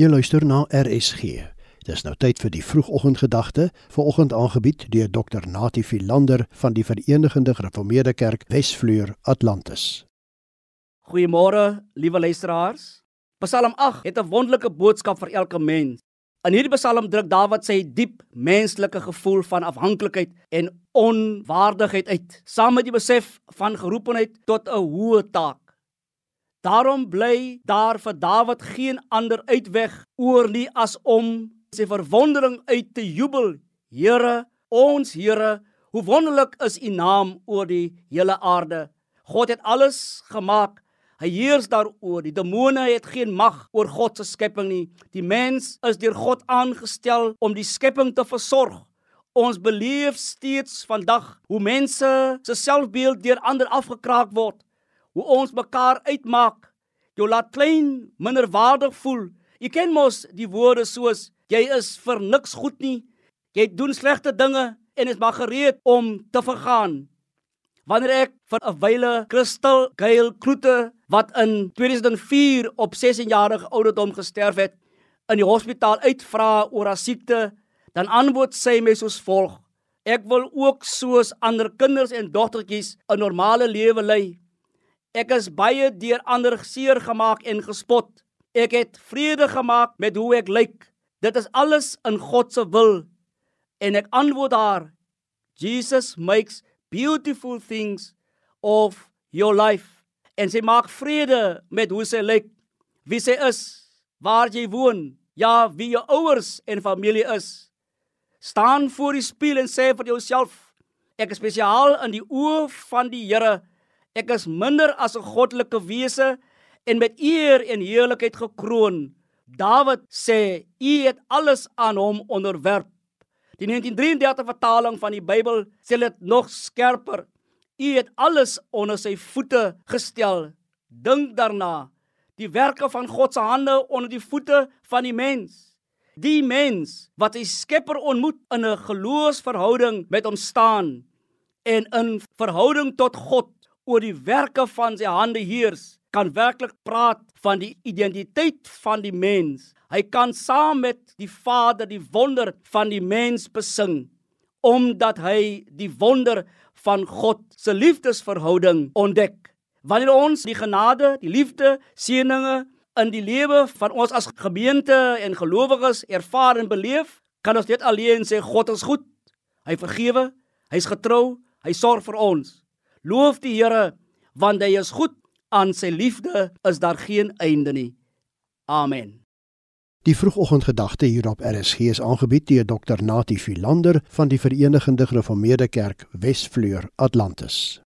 Jy luister na RSG. Dis nou tyd vir die vroegoggendgedagte, vanoggend aangebied deur Dr. Natie Philander van die Verenigde Gereformeerde Kerk Wesvleur Atlantis. Goeiemôre, liewe luisteraars. Psalm 8 het 'n wonderlike boodskap vir elke mens. In hierdie Psalm druk Dawid sy diep menslike gevoel van afhanklikheid en onwaardigheid uit, saam met die besef van geroepenheid tot 'n hoë taak. Daarom bly daar vir Dawid geen ander uitweg oor nie as om sy verwondering uit te jubel. Here, ons Here, hoe wonderlik is U naam oor die hele aarde. God het alles gemaak. Hy heers daaroor. Die demone het geen mag oor God se skepping nie. Die mens is deur God aangestel om die skepping te versorg. Ons beleef steeds vandag hoe mense se selfbeeld deur ander afgekraak word hoe ons mekaar uitmaak. Jy laat klein, minderwaardig voel. Jy ken mos die woorde soos jy is vir niks goed nie. Jy doen slegte dinge en is maar gereed om te vergaan. Wanneer ek vir 'n wyle Kristel Gail Kloete wat in 2004 op 16-jarige ouderdom gesterf het, in die hospitaal uitvra oor haar siekte, dan antwoord sy my soos volg: Ek wil ook soos ander kinders en dogtertjies 'n normale lewe lei. Ek is baie deur ander seer gemaak en gespot. Ek het vrede gemaak met hoe ek lyk. Dit is alles in God se wil. En ek antwoord haar: Jesus makes beautiful things of your life. En sy maak vrede met hoe sy lyk, wie sy is, waar jy woon, ja, wie jou ouers en familie is. Staan voor die spieël en sê vir jouself: Ek is spesiaal in die oë van die Here. Ek is minder as 'n goddelike wese en met eer en heerlikheid gekroon. Dawid sê, "U het alles aan hom onderwerp." Die 1933 vertaling van die Bybel sê dit nog skerper. U het alles onder sy voete gestel. Dink daarna, die werke van God se hande onder die voete van die mens. Die mens wat sy Skepper ontmoet in 'n geloofsverhouding met hom staan en in verhouding tot God oor die werke van sy hande heers, kan werklik praat van die identiteit van die mens. Hy kan saam met die Vader die wonder van die mens besing omdat hy die wonder van God se liefdesverhouding ontdek. Wanneer ons die genade, die liefde, seëninge in die lewe van ons as gemeente en gelowiges ervaar en beleef, kan ons net alleen sê God is goed. Hy vergewe, hy's getrou, hy sorg vir ons. Loof die Here want hy is goed aan sy liefde is daar geen einde nie. Amen. Die vroegoggendgedagte hier op RSG is aangebied deur Dr. Natie Philander van die Verenigde Gereformeerde Kerk Wesvleur Atlantis.